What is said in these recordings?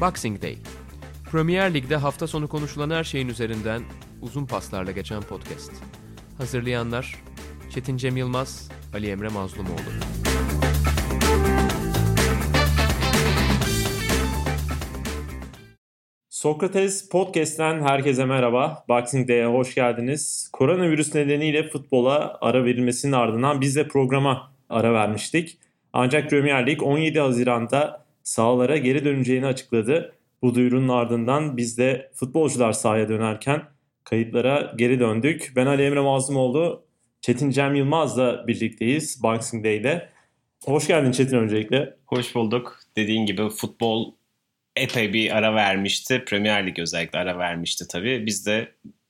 Boxing Day. Premier Lig'de hafta sonu konuşulan her şeyin üzerinden uzun paslarla geçen podcast. Hazırlayanlar Çetin Cem Yılmaz, Ali Emre Mazlumoğlu. Sokrates Podcast'ten herkese merhaba. Boxing Day'e hoş geldiniz. Koronavirüs nedeniyle futbola ara verilmesinin ardından biz de programa ara vermiştik. Ancak Premier Lig 17 Haziran'da sahalara geri döneceğini açıkladı. Bu duyurunun ardından biz de futbolcular sahaya dönerken kayıtlara geri döndük. Ben Ali Emre Mazlumoğlu, Çetin Cem Yılmaz'la birlikteyiz Boxing Day'de. Hoş geldin Çetin öncelikle. Hoş bulduk. Dediğin gibi futbol epey bir ara vermişti. Premier Lig özellikle ara vermişti tabii. Biz de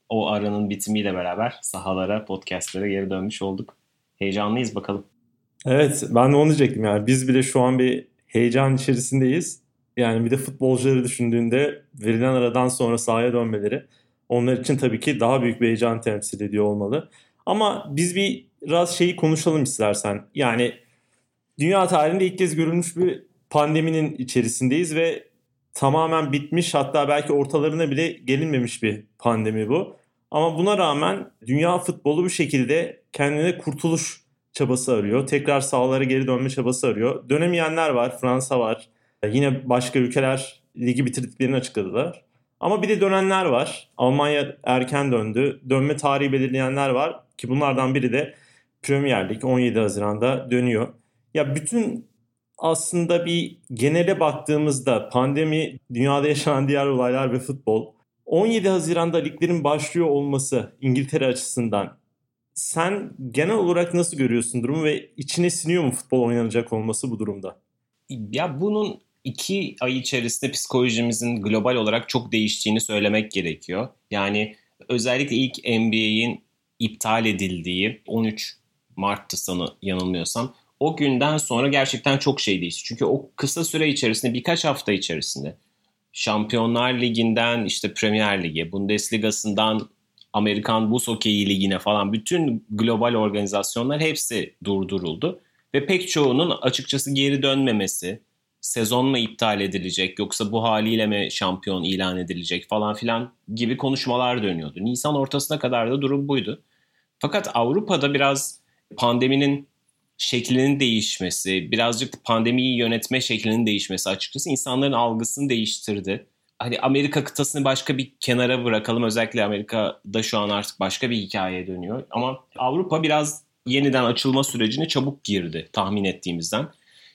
o aranın bitimiyle beraber sahalara, podcastlere geri dönmüş olduk. Heyecanlıyız bakalım. Evet ben de onu diyecektim yani. Biz bile şu an bir heyecan içerisindeyiz. Yani bir de futbolcuları düşündüğünde verilen aradan sonra sahaya dönmeleri onlar için tabii ki daha büyük bir heyecan temsil ediyor olmalı. Ama biz bir biraz şeyi konuşalım istersen. Yani dünya tarihinde ilk kez görülmüş bir pandeminin içerisindeyiz ve tamamen bitmiş hatta belki ortalarına bile gelinmemiş bir pandemi bu. Ama buna rağmen dünya futbolu bir şekilde kendine kurtuluş çabası arıyor. Tekrar sahalara geri dönme çabası arıyor. Dönemeyenler var. Fransa var. Yine başka ülkeler ligi bitirdiklerini açıkladılar. Ama bir de dönenler var. Almanya erken döndü. Dönme tarihi belirleyenler var ki bunlardan biri de Premier Lig 17 Haziran'da dönüyor. Ya bütün aslında bir genele baktığımızda pandemi, dünyada yaşanan diğer olaylar ve futbol 17 Haziran'da liglerin başlıyor olması İngiltere açısından sen genel olarak nasıl görüyorsun durumu ve içine siniyor mu futbol oynanacak olması bu durumda? Ya bunun iki ay içerisinde psikolojimizin global olarak çok değiştiğini söylemek gerekiyor. Yani özellikle ilk NBA'in iptal edildiği 13 Mart'tı sana yanılmıyorsam o günden sonra gerçekten çok şey değişti. Çünkü o kısa süre içerisinde birkaç hafta içerisinde Şampiyonlar Ligi'nden işte Premier Lig'e, Bundesliga'sından Amerikan Buz Hokeyi Ligi'ne falan bütün global organizasyonlar hepsi durduruldu. Ve pek çoğunun açıkçası geri dönmemesi, sezon mu iptal edilecek yoksa bu haliyle mi şampiyon ilan edilecek falan filan gibi konuşmalar dönüyordu. Nisan ortasına kadar da durum buydu. Fakat Avrupa'da biraz pandeminin şeklinin değişmesi, birazcık pandemiyi yönetme şeklinin değişmesi açıkçası insanların algısını değiştirdi. Hani Amerika kıtasını başka bir kenara bırakalım. Özellikle Amerika'da şu an artık başka bir hikayeye dönüyor. Ama Avrupa biraz yeniden açılma sürecine çabuk girdi tahmin ettiğimizden.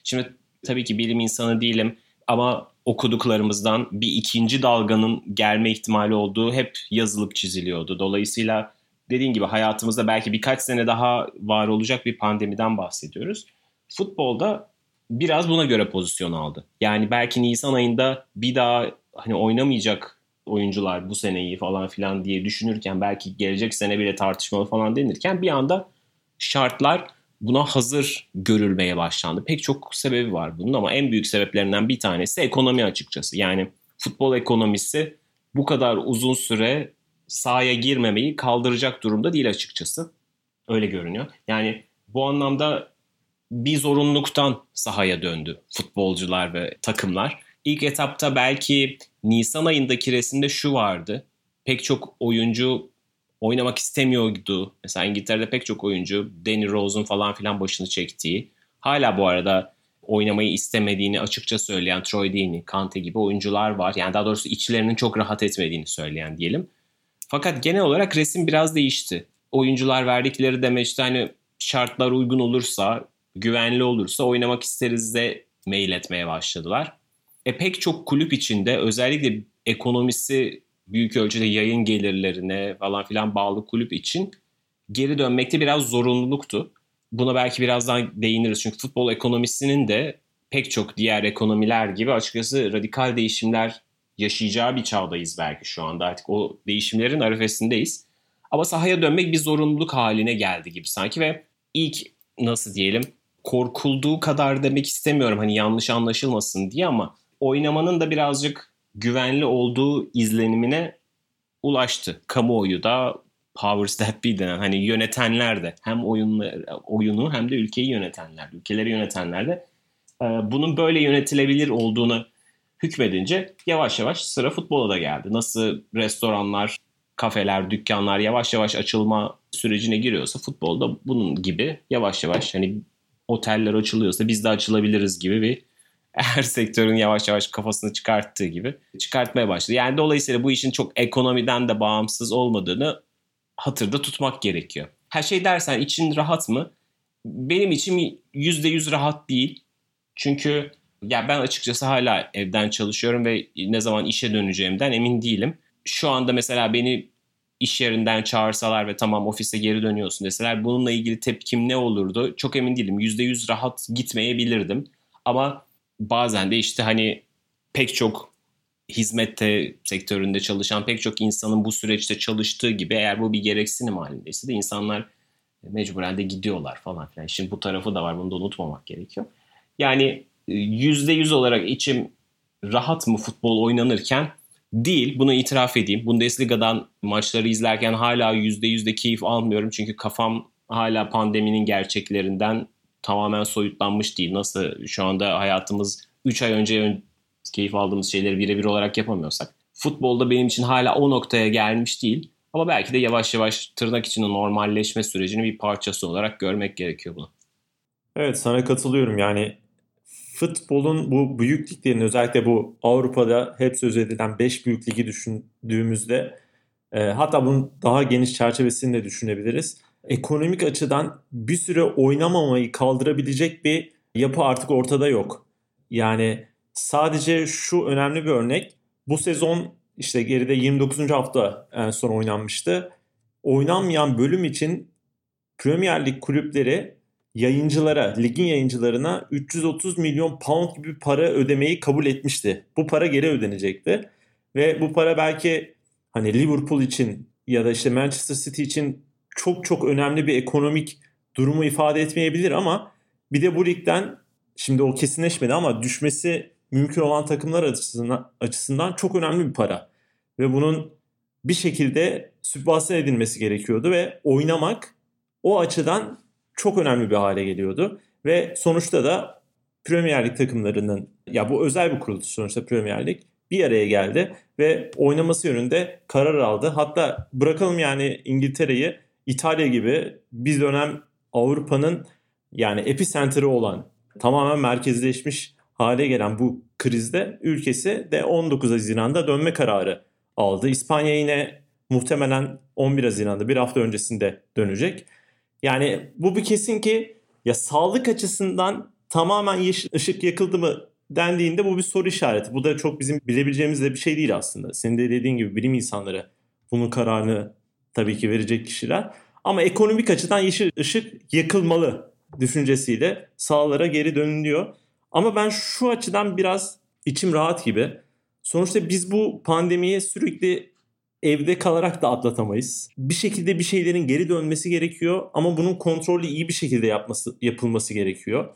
Şimdi tabii ki bilim insanı değilim ama okuduklarımızdan bir ikinci dalganın gelme ihtimali olduğu hep yazılıp çiziliyordu. Dolayısıyla dediğin gibi hayatımızda belki birkaç sene daha var olacak bir pandemiden bahsediyoruz. Futbolda biraz buna göre pozisyon aldı. Yani belki Nisan ayında bir daha hani oynamayacak oyuncular bu seneyi falan filan diye düşünürken belki gelecek sene bile tartışmalı falan denirken bir anda şartlar buna hazır görülmeye başlandı. Pek çok sebebi var bunun ama en büyük sebeplerinden bir tanesi ekonomi açıkçası. Yani futbol ekonomisi bu kadar uzun süre sahaya girmemeyi kaldıracak durumda değil açıkçası. Öyle görünüyor. Yani bu anlamda bir zorunluluktan sahaya döndü futbolcular ve takımlar. İlk etapta belki Nisan ayındaki resimde şu vardı. Pek çok oyuncu oynamak istemiyordu. Mesela İngiltere'de pek çok oyuncu Danny Rose'un falan filan başını çektiği. Hala bu arada oynamayı istemediğini açıkça söyleyen Troy Deeney, Kante gibi oyuncular var. Yani daha doğrusu içlerinin çok rahat etmediğini söyleyen diyelim. Fakat genel olarak resim biraz değişti. Oyuncular verdikleri deme işte hani şartlar uygun olursa, güvenli olursa oynamak isteriz de mail etmeye başladılar. E pek çok kulüp içinde özellikle ekonomisi büyük ölçüde yayın gelirlerine falan filan bağlı kulüp için geri dönmekte biraz zorunluluktu. Buna belki birazdan değiniriz çünkü futbol ekonomisinin de pek çok diğer ekonomiler gibi açıkçası radikal değişimler yaşayacağı bir çağdayız belki şu anda. Artık o değişimlerin arifesindeyiz. Ama sahaya dönmek bir zorunluluk haline geldi gibi sanki ve ilk nasıl diyelim korkulduğu kadar demek istemiyorum hani yanlış anlaşılmasın diye ama oynamanın da birazcık güvenli olduğu izlenimine ulaştı. Kamuoyu da powers that be denen hani yönetenler de hem oyunları, oyunu hem de ülkeyi yönetenler, ülkeleri yönetenler de bunun böyle yönetilebilir olduğunu hükmedince yavaş yavaş sıra futbola da geldi. Nasıl restoranlar, kafeler, dükkanlar yavaş yavaş açılma sürecine giriyorsa futbolda bunun gibi yavaş yavaş hani oteller açılıyorsa biz de açılabiliriz gibi bir her sektörün yavaş yavaş kafasını çıkarttığı gibi çıkartmaya başladı. Yani dolayısıyla bu işin çok ekonomiden de bağımsız olmadığını hatırda tutmak gerekiyor. Her şey dersen için rahat mı? Benim için %100 rahat değil. Çünkü ya ben açıkçası hala evden çalışıyorum ve ne zaman işe döneceğimden emin değilim. Şu anda mesela beni iş yerinden çağırsalar ve tamam ofise geri dönüyorsun deseler bununla ilgili tepkim ne olurdu? Çok emin değilim. %100 rahat gitmeyebilirdim. Ama bazen de işte hani pek çok hizmette sektöründe çalışan pek çok insanın bu süreçte çalıştığı gibi eğer bu bir gereksinim halindeyse de insanlar mecburen de gidiyorlar falan filan. Şimdi bu tarafı da var bunu da unutmamak gerekiyor. Yani %100 olarak içim rahat mı futbol oynanırken değil. Bunu itiraf edeyim. Bundesliga'dan maçları izlerken hala %100 de keyif almıyorum. Çünkü kafam hala pandeminin gerçeklerinden tamamen soyutlanmış değil. Nasıl şu anda hayatımız 3 ay önce keyif aldığımız şeyleri birebir olarak yapamıyorsak. Futbolda benim için hala o noktaya gelmiş değil. Ama belki de yavaş yavaş tırnak içinde normalleşme sürecinin bir parçası olarak görmek gerekiyor bunu. Evet sana katılıyorum. Yani futbolun bu büyük özellikle bu Avrupa'da hep söz edilen 5 büyük ligi düşündüğümüzde e, hatta bunun daha geniş çerçevesini de düşünebiliriz. Ekonomik açıdan bir süre oynamamayı kaldırabilecek bir yapı artık ortada yok. Yani sadece şu önemli bir örnek. Bu sezon işte geride 29. hafta en son oynanmıştı. Oynanmayan bölüm için Premier Lig kulüpleri yayıncılara, ligin yayıncılarına 330 milyon pound gibi para ödemeyi kabul etmişti. Bu para geri ödenecekti. Ve bu para belki hani Liverpool için ya da işte Manchester City için çok çok önemli bir ekonomik durumu ifade etmeyebilir ama bir de bu ligden şimdi o kesinleşmedi ama düşmesi mümkün olan takımlar açısından, açısından çok önemli bir para. Ve bunun bir şekilde sübvanse edilmesi gerekiyordu ve oynamak o açıdan çok önemli bir hale geliyordu. Ve sonuçta da Premier Lig takımlarının ya bu özel bir kuruluş sonuçta Premier Lig bir araya geldi ve oynaması yönünde karar aldı. Hatta bırakalım yani İngiltere'yi İtalya gibi bir dönem Avrupa'nın yani epicentri olan tamamen merkezleşmiş hale gelen bu krizde ülkesi de 19 Haziran'da dönme kararı aldı. İspanya yine muhtemelen 11 Haziran'da bir hafta öncesinde dönecek. Yani bu bir kesin ki ya sağlık açısından tamamen yeşil ışık yakıldı mı dendiğinde bu bir soru işareti. Bu da çok bizim bilebileceğimiz de bir şey değil aslında. Senin de dediğin gibi bilim insanları bunun kararını tabii ki verecek kişiler. Ama ekonomik açıdan yeşil ışık yakılmalı düşüncesiyle sahalara geri dönülüyor. Ama ben şu açıdan biraz içim rahat gibi. Sonuçta biz bu pandemiyi sürekli evde kalarak da atlatamayız. Bir şekilde bir şeylerin geri dönmesi gerekiyor ama bunun kontrollü iyi bir şekilde yapması yapılması gerekiyor.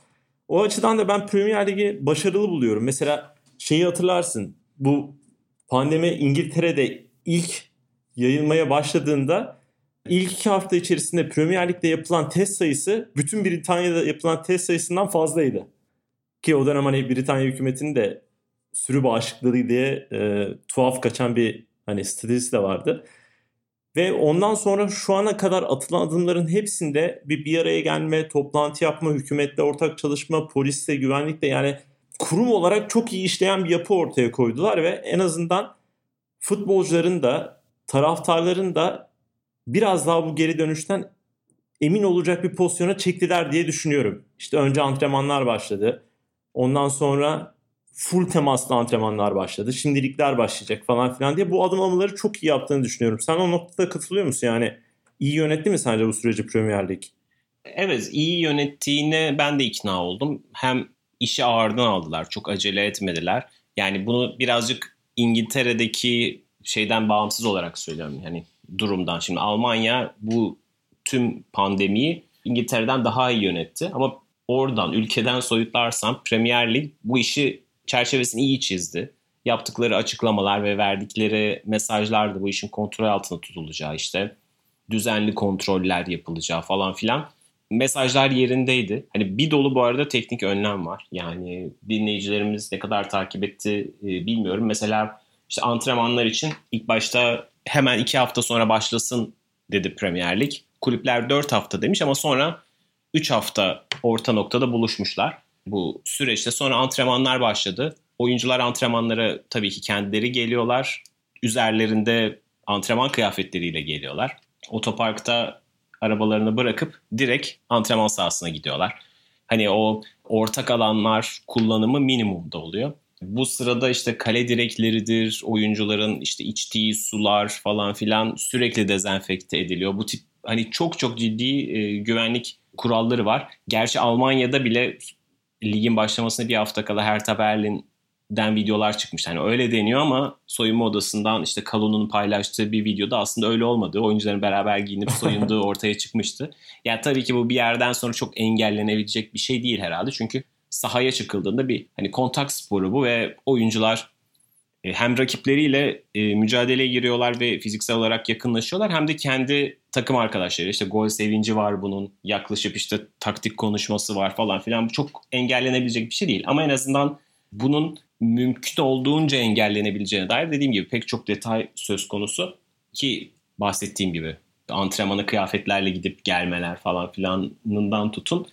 O açıdan da ben Premier Ligi başarılı buluyorum. Mesela şeyi hatırlarsın. Bu pandemi İngiltere'de ilk yayılmaya başladığında ilk iki hafta içerisinde Premier Lig'de yapılan test sayısı bütün Britanya'da yapılan test sayısından fazlaydı. Ki o dönem hani Britanya hükümetinin de sürü bağışıklığı diye e, tuhaf kaçan bir hani stratejisi de vardı. Ve ondan sonra şu ana kadar atılan adımların hepsinde bir bir araya gelme, toplantı yapma, hükümetle ortak çalışma, polisle, güvenlikle yani kurum olarak çok iyi işleyen bir yapı ortaya koydular ve en azından futbolcuların da taraftarların da biraz daha bu geri dönüşten emin olacak bir pozisyona çektiler diye düşünüyorum. İşte önce antrenmanlar başladı. Ondan sonra full temaslı antrenmanlar başladı. Şimdilikler başlayacak falan filan diye bu adım almaları çok iyi yaptığını düşünüyorum. Sen o noktada katılıyor musun? Yani iyi yönetti mi sence bu süreci Premier Lig? Evet iyi yönettiğine ben de ikna oldum. Hem işi ağırdan aldılar. Çok acele etmediler. Yani bunu birazcık İngiltere'deki şeyden bağımsız olarak söylüyorum. Yani durumdan. Şimdi Almanya bu tüm pandemiyi İngiltere'den daha iyi yönetti. Ama oradan ülkeden soyutlarsam Premier Lig bu işi çerçevesini iyi çizdi. Yaptıkları açıklamalar ve verdikleri mesajlar da bu işin kontrol altında tutulacağı işte düzenli kontroller yapılacağı falan filan mesajlar yerindeydi. Hani bir dolu bu arada teknik önlem var. Yani dinleyicilerimiz ne kadar takip etti e, bilmiyorum. Mesela işte antrenmanlar için ilk başta hemen iki hafta sonra başlasın dedi Premier Lig. Kulüpler dört hafta demiş ama sonra üç hafta orta noktada buluşmuşlar. Bu süreçte sonra antrenmanlar başladı. Oyuncular antrenmanlara tabii ki kendileri geliyorlar. Üzerlerinde antrenman kıyafetleriyle geliyorlar. Otoparkta arabalarını bırakıp direkt antrenman sahasına gidiyorlar. Hani o ortak alanlar kullanımı minimumda oluyor. Bu sırada işte kale direkleridir, oyuncuların işte içtiği sular falan filan sürekli dezenfekte ediliyor. Bu tip hani çok çok ciddi e, güvenlik kuralları var. Gerçi Almanya'da bile ligin başlamasına bir hafta kala Hertha Berlin den videolar çıkmış. Yani öyle deniyor ama soyunma odasından işte Kalon'un paylaştığı bir videoda aslında öyle olmadı. Oyuncuların beraber giyinip soyunduğu ortaya çıkmıştı. Yani tabii ki bu bir yerden sonra çok engellenebilecek bir şey değil herhalde. Çünkü sahaya çıkıldığında bir hani kontak sporu bu ve oyuncular e, hem rakipleriyle e, mücadeleye giriyorlar ve fiziksel olarak yakınlaşıyorlar hem de kendi takım arkadaşları. İşte gol sevinci var bunun yaklaşıp işte taktik konuşması var falan filan. Bu çok engellenebilecek bir şey değil. Ama en azından bunun mümkün olduğunca engellenebileceğine dair dediğim gibi pek çok detay söz konusu ki bahsettiğim gibi antrenmana kıyafetlerle gidip gelmeler falan filanından tutun.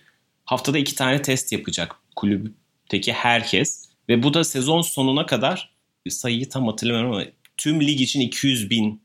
Haftada iki tane test yapacak kulüpteki herkes ve bu da sezon sonuna kadar sayıyı tam hatırlamıyorum ama tüm lig için 200 bin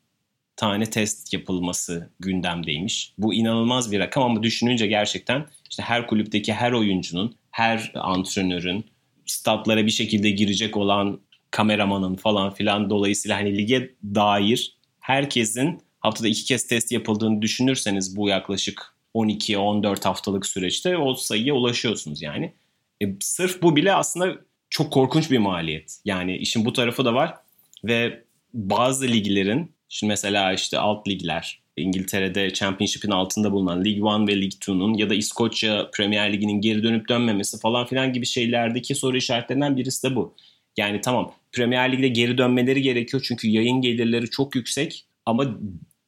tane test yapılması gündemdeymiş. Bu inanılmaz bir rakam ama düşününce gerçekten işte her kulüpteki her oyuncunun, her antrenörün, statlara bir şekilde girecek olan kameramanın falan filan dolayısıyla hani lige dair herkesin haftada iki kez test yapıldığını düşünürseniz bu yaklaşık 12-14 haftalık süreçte o sayıya ulaşıyorsunuz yani. E, sırf bu bile aslında çok korkunç bir maliyet. Yani işin bu tarafı da var ve bazı liglerin şimdi mesela işte alt ligler İngiltere'de Championship'in altında bulunan League One ve League Two'nun ya da İskoçya Premier Ligi'nin geri dönüp dönmemesi falan filan gibi şeylerdeki soru işaretlerinden birisi de bu. Yani tamam Premier Lig'de geri dönmeleri gerekiyor çünkü yayın gelirleri çok yüksek ama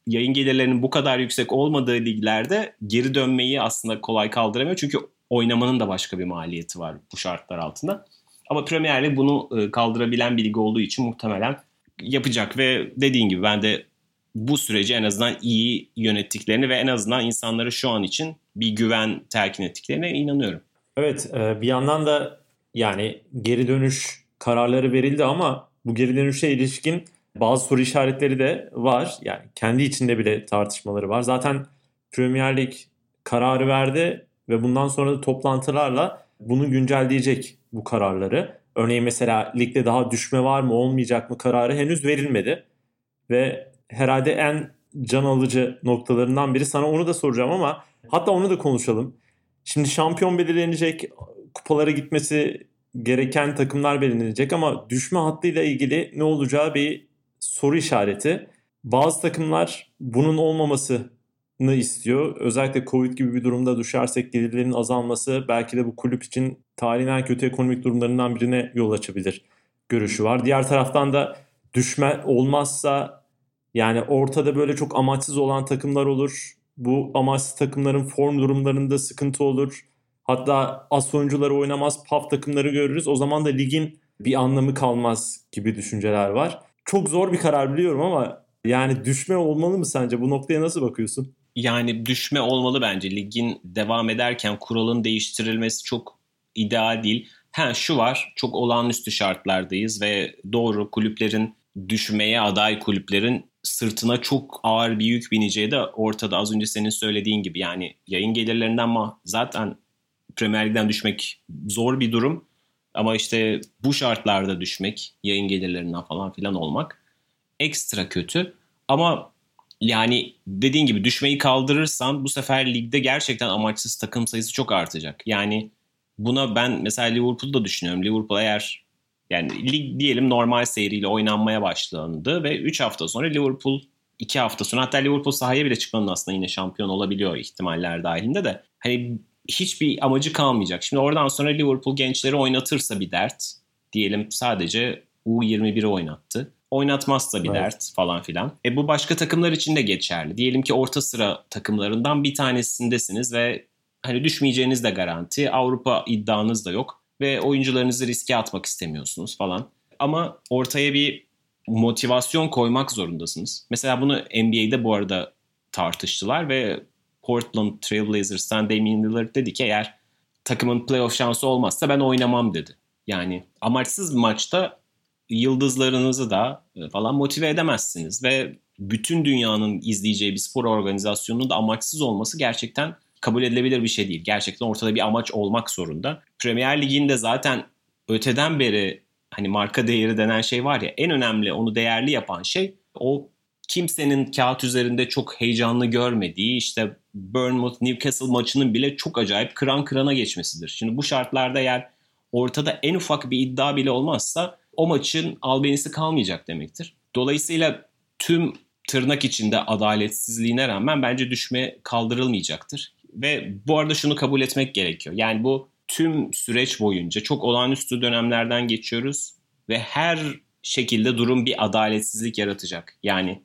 yayın gelirlerinin bu kadar yüksek olmadığı liglerde geri dönmeyi aslında kolay kaldıramıyor. Çünkü oynamanın da başka bir maliyeti var bu şartlar altında. Ama Premier Lig bunu e, kaldırabilen bir lig olduğu için muhtemelen yapacak ve dediğin gibi ben de bu süreci en azından iyi yönettiklerini ve en azından insanları şu an için bir güven telkin ettiklerine inanıyorum. Evet e, bir yandan da yani geri dönüş kararları verildi ama bu geri dönüşe ilişkin bazı soru işaretleri de var. Yani kendi içinde bile tartışmaları var. Zaten Premier Lig kararı verdi ve bundan sonra da toplantılarla bunu güncelleyecek bu kararları. Örneğin mesela ligde daha düşme var mı olmayacak mı kararı henüz verilmedi. Ve herhalde en can alıcı noktalarından biri. Sana onu da soracağım ama hatta onu da konuşalım. Şimdi şampiyon belirlenecek, kupalara gitmesi gereken takımlar belirlenecek ama düşme hattıyla ilgili ne olacağı bir soru işareti. Bazı takımlar bunun olmamasını istiyor. Özellikle Covid gibi bir durumda düşersek gelirlerin azalması belki de bu kulüp için tarihin en kötü ekonomik durumlarından birine yol açabilir görüşü var. Diğer taraftan da düşme olmazsa yani ortada böyle çok amaçsız olan takımlar olur. Bu amaçsız takımların form durumlarında sıkıntı olur. Hatta az oyuncuları oynamaz paf takımları görürüz. O zaman da ligin bir anlamı kalmaz gibi düşünceler var. Çok zor bir karar biliyorum ama yani düşme olmalı mı sence? Bu noktaya nasıl bakıyorsun? Yani düşme olmalı bence. Ligin devam ederken kuralın değiştirilmesi çok ideal değil. Ha şu var çok olağanüstü şartlardayız ve doğru kulüplerin düşmeye aday kulüplerin sırtına çok ağır bir yük bineceği de ortada az önce senin söylediğin gibi yani yayın gelirlerinden ama zaten Premier Lig'den düşmek zor bir durum ama işte bu şartlarda düşmek yayın gelirlerinden falan filan olmak ekstra kötü ama yani dediğin gibi düşmeyi kaldırırsan bu sefer ligde gerçekten amaçsız takım sayısı çok artacak. Yani buna ben mesela Liverpool'da düşünüyorum. Liverpool eğer yani lig diyelim normal seyriyle oynanmaya başlandı ve 3 hafta sonra Liverpool 2 hafta sonra hatta Liverpool sahaya bile çıkmanın aslında yine şampiyon olabiliyor ihtimaller dahilinde de. Hani hiçbir amacı kalmayacak. Şimdi oradan sonra Liverpool gençleri oynatırsa bir dert. Diyelim sadece U21'i oynattı. Oynatmazsa bir evet. dert falan filan. E bu başka takımlar için de geçerli. Diyelim ki orta sıra takımlarından bir tanesindesiniz ve hani düşmeyeceğiniz de garanti. Avrupa iddianız da yok ve oyuncularınızı riske atmak istemiyorsunuz falan. Ama ortaya bir motivasyon koymak zorundasınız. Mesela bunu NBA'de bu arada tartıştılar ve Portland Trailblazers'tan Damian Lillard dedi ki eğer takımın playoff şansı olmazsa ben oynamam dedi. Yani amaçsız bir maçta yıldızlarınızı da e, falan motive edemezsiniz ve bütün dünyanın izleyeceği bir spor organizasyonunun da amaçsız olması gerçekten kabul edilebilir bir şey değil. Gerçekten ortada bir amaç olmak zorunda. Premier Lig'in de zaten öteden beri hani marka değeri denen şey var ya en önemli onu değerli yapan şey o kimsenin kağıt üzerinde çok heyecanlı görmediği işte Bournemouth Newcastle maçının bile çok acayip kıran kırana geçmesidir. Şimdi bu şartlarda eğer ortada en ufak bir iddia bile olmazsa o maçın albenisi kalmayacak demektir. Dolayısıyla tüm tırnak içinde adaletsizliğine rağmen bence düşme kaldırılmayacaktır. Ve bu arada şunu kabul etmek gerekiyor. Yani bu tüm süreç boyunca çok olağanüstü dönemlerden geçiyoruz ve her şekilde durum bir adaletsizlik yaratacak. Yani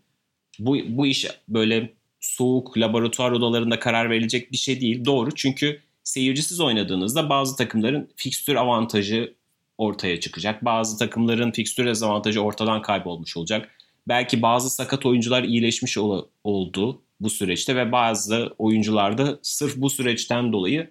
bu, bu iş böyle soğuk laboratuvar odalarında karar verilecek bir şey değil. Doğru çünkü seyircisiz oynadığınızda bazı takımların fikstür avantajı ortaya çıkacak. Bazı takımların fikstür dezavantajı ortadan kaybolmuş olacak. Belki bazı sakat oyuncular iyileşmiş ol- oldu bu süreçte ve bazı oyuncular da sırf bu süreçten dolayı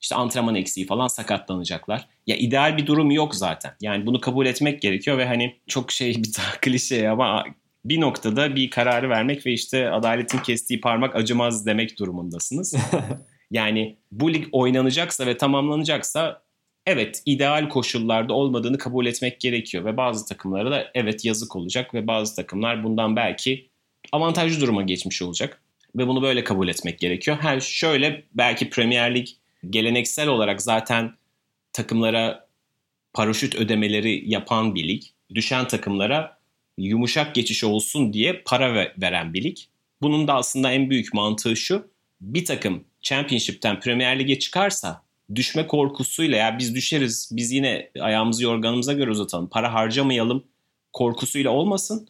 işte antrenman eksiği falan sakatlanacaklar. Ya ideal bir durum yok zaten. Yani bunu kabul etmek gerekiyor ve hani çok şey bir klişe ama bir noktada bir kararı vermek ve işte adaletin kestiği parmak acımaz demek durumundasınız. yani bu lig oynanacaksa ve tamamlanacaksa evet ideal koşullarda olmadığını kabul etmek gerekiyor ve bazı takımlara da evet yazık olacak ve bazı takımlar bundan belki avantajlı duruma geçmiş olacak ve bunu böyle kabul etmek gerekiyor. Her şöyle belki Premier Lig geleneksel olarak zaten takımlara paraşüt ödemeleri yapan bir lig. Düşen takımlara yumuşak geçiş olsun diye para veren bir lig. Bunun da aslında en büyük mantığı şu. Bir takım Championship'ten Premier Lig'e çıkarsa düşme korkusuyla ya biz düşeriz biz yine ayağımızı yorganımıza göre uzatalım para harcamayalım korkusuyla olmasın.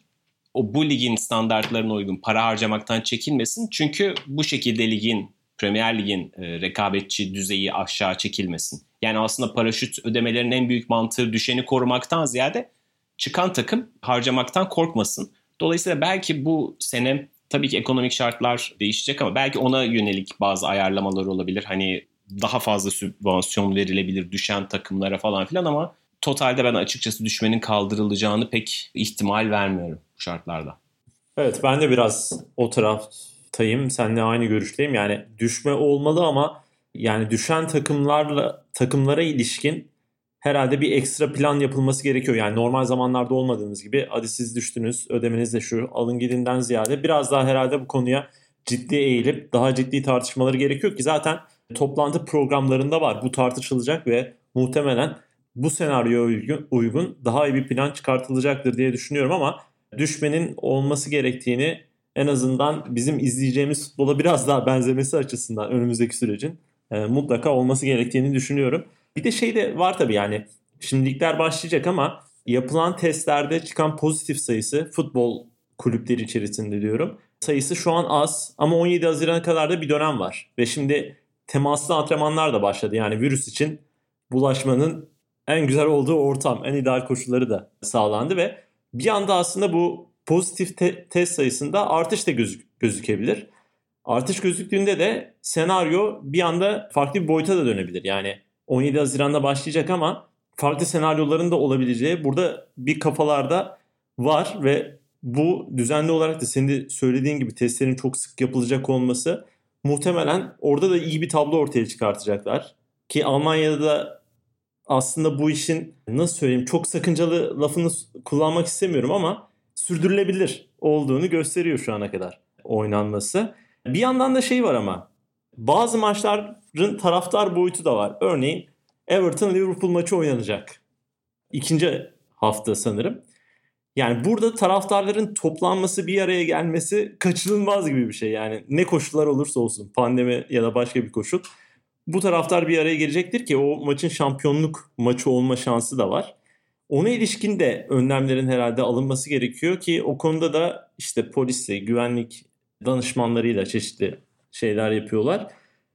O bu ligin standartlarına uygun para harcamaktan çekinmesin. Çünkü bu şekilde ligin Premier Lig'in e, rekabetçi düzeyi aşağı çekilmesin. Yani aslında paraşüt ödemelerinin en büyük mantığı düşeni korumaktan ziyade çıkan takım harcamaktan korkmasın. Dolayısıyla belki bu sene tabii ki ekonomik şartlar değişecek ama belki ona yönelik bazı ayarlamalar olabilir. Hani daha fazla sübvansiyon verilebilir düşen takımlara falan filan ama totalde ben açıkçası düşmenin kaldırılacağını pek ihtimal vermiyorum bu şartlarda. Evet ben de biraz o taraftayım. Seninle aynı görüşteyim. Yani düşme olmalı ama yani düşen takımlarla takımlara ilişkin herhalde bir ekstra plan yapılması gerekiyor. Yani normal zamanlarda olmadığımız gibi hadi siz düştünüz ödemeniz de şu alın gidinden ziyade biraz daha herhalde bu konuya ciddi eğilip daha ciddi tartışmaları gerekiyor ki zaten toplantı programlarında var. Bu tartışılacak ve muhtemelen bu senaryoya uygun, uygun daha iyi bir plan çıkartılacaktır diye düşünüyorum ama düşmenin olması gerektiğini en azından bizim izleyeceğimiz futbola biraz daha benzemesi açısından önümüzdeki sürecin e, mutlaka olması gerektiğini düşünüyorum. Bir de şey de var tabii yani şimdilikler başlayacak ama yapılan testlerde çıkan pozitif sayısı futbol kulüpleri içerisinde diyorum. Sayısı şu an az ama 17 Haziran'a kadar da bir dönem var. Ve şimdi temaslı antrenmanlar da başladı. Yani virüs için bulaşmanın en güzel olduğu ortam, en ideal koşulları da sağlandı ve bir anda aslında bu pozitif te- test sayısında artış da gözük- gözükebilir. Artış gözüktüğünde de senaryo bir anda farklı bir boyuta da dönebilir. Yani 17 Haziran'da başlayacak ama farklı senaryoların da olabileceği burada bir kafalarda var ve bu düzenli olarak da senin de söylediğin gibi testlerin çok sık yapılacak olması muhtemelen orada da iyi bir tablo ortaya çıkartacaklar. Ki Almanya'da da aslında bu işin nasıl söyleyeyim çok sakıncalı lafını kullanmak istemiyorum ama sürdürülebilir olduğunu gösteriyor şu ana kadar oynanması. Bir yandan da şey var ama bazı maçların taraftar boyutu da var. Örneğin Everton Liverpool maçı oynanacak. İkinci hafta sanırım. Yani burada taraftarların toplanması bir araya gelmesi kaçınılmaz gibi bir şey. Yani ne koşullar olursa olsun pandemi ya da başka bir koşul. Bu taraftar bir araya gelecektir ki o maçın şampiyonluk maçı olma şansı da var. Ona ilişkin de önlemlerin herhalde alınması gerekiyor ki o konuda da işte polisle, güvenlik danışmanlarıyla çeşitli şeyler yapıyorlar.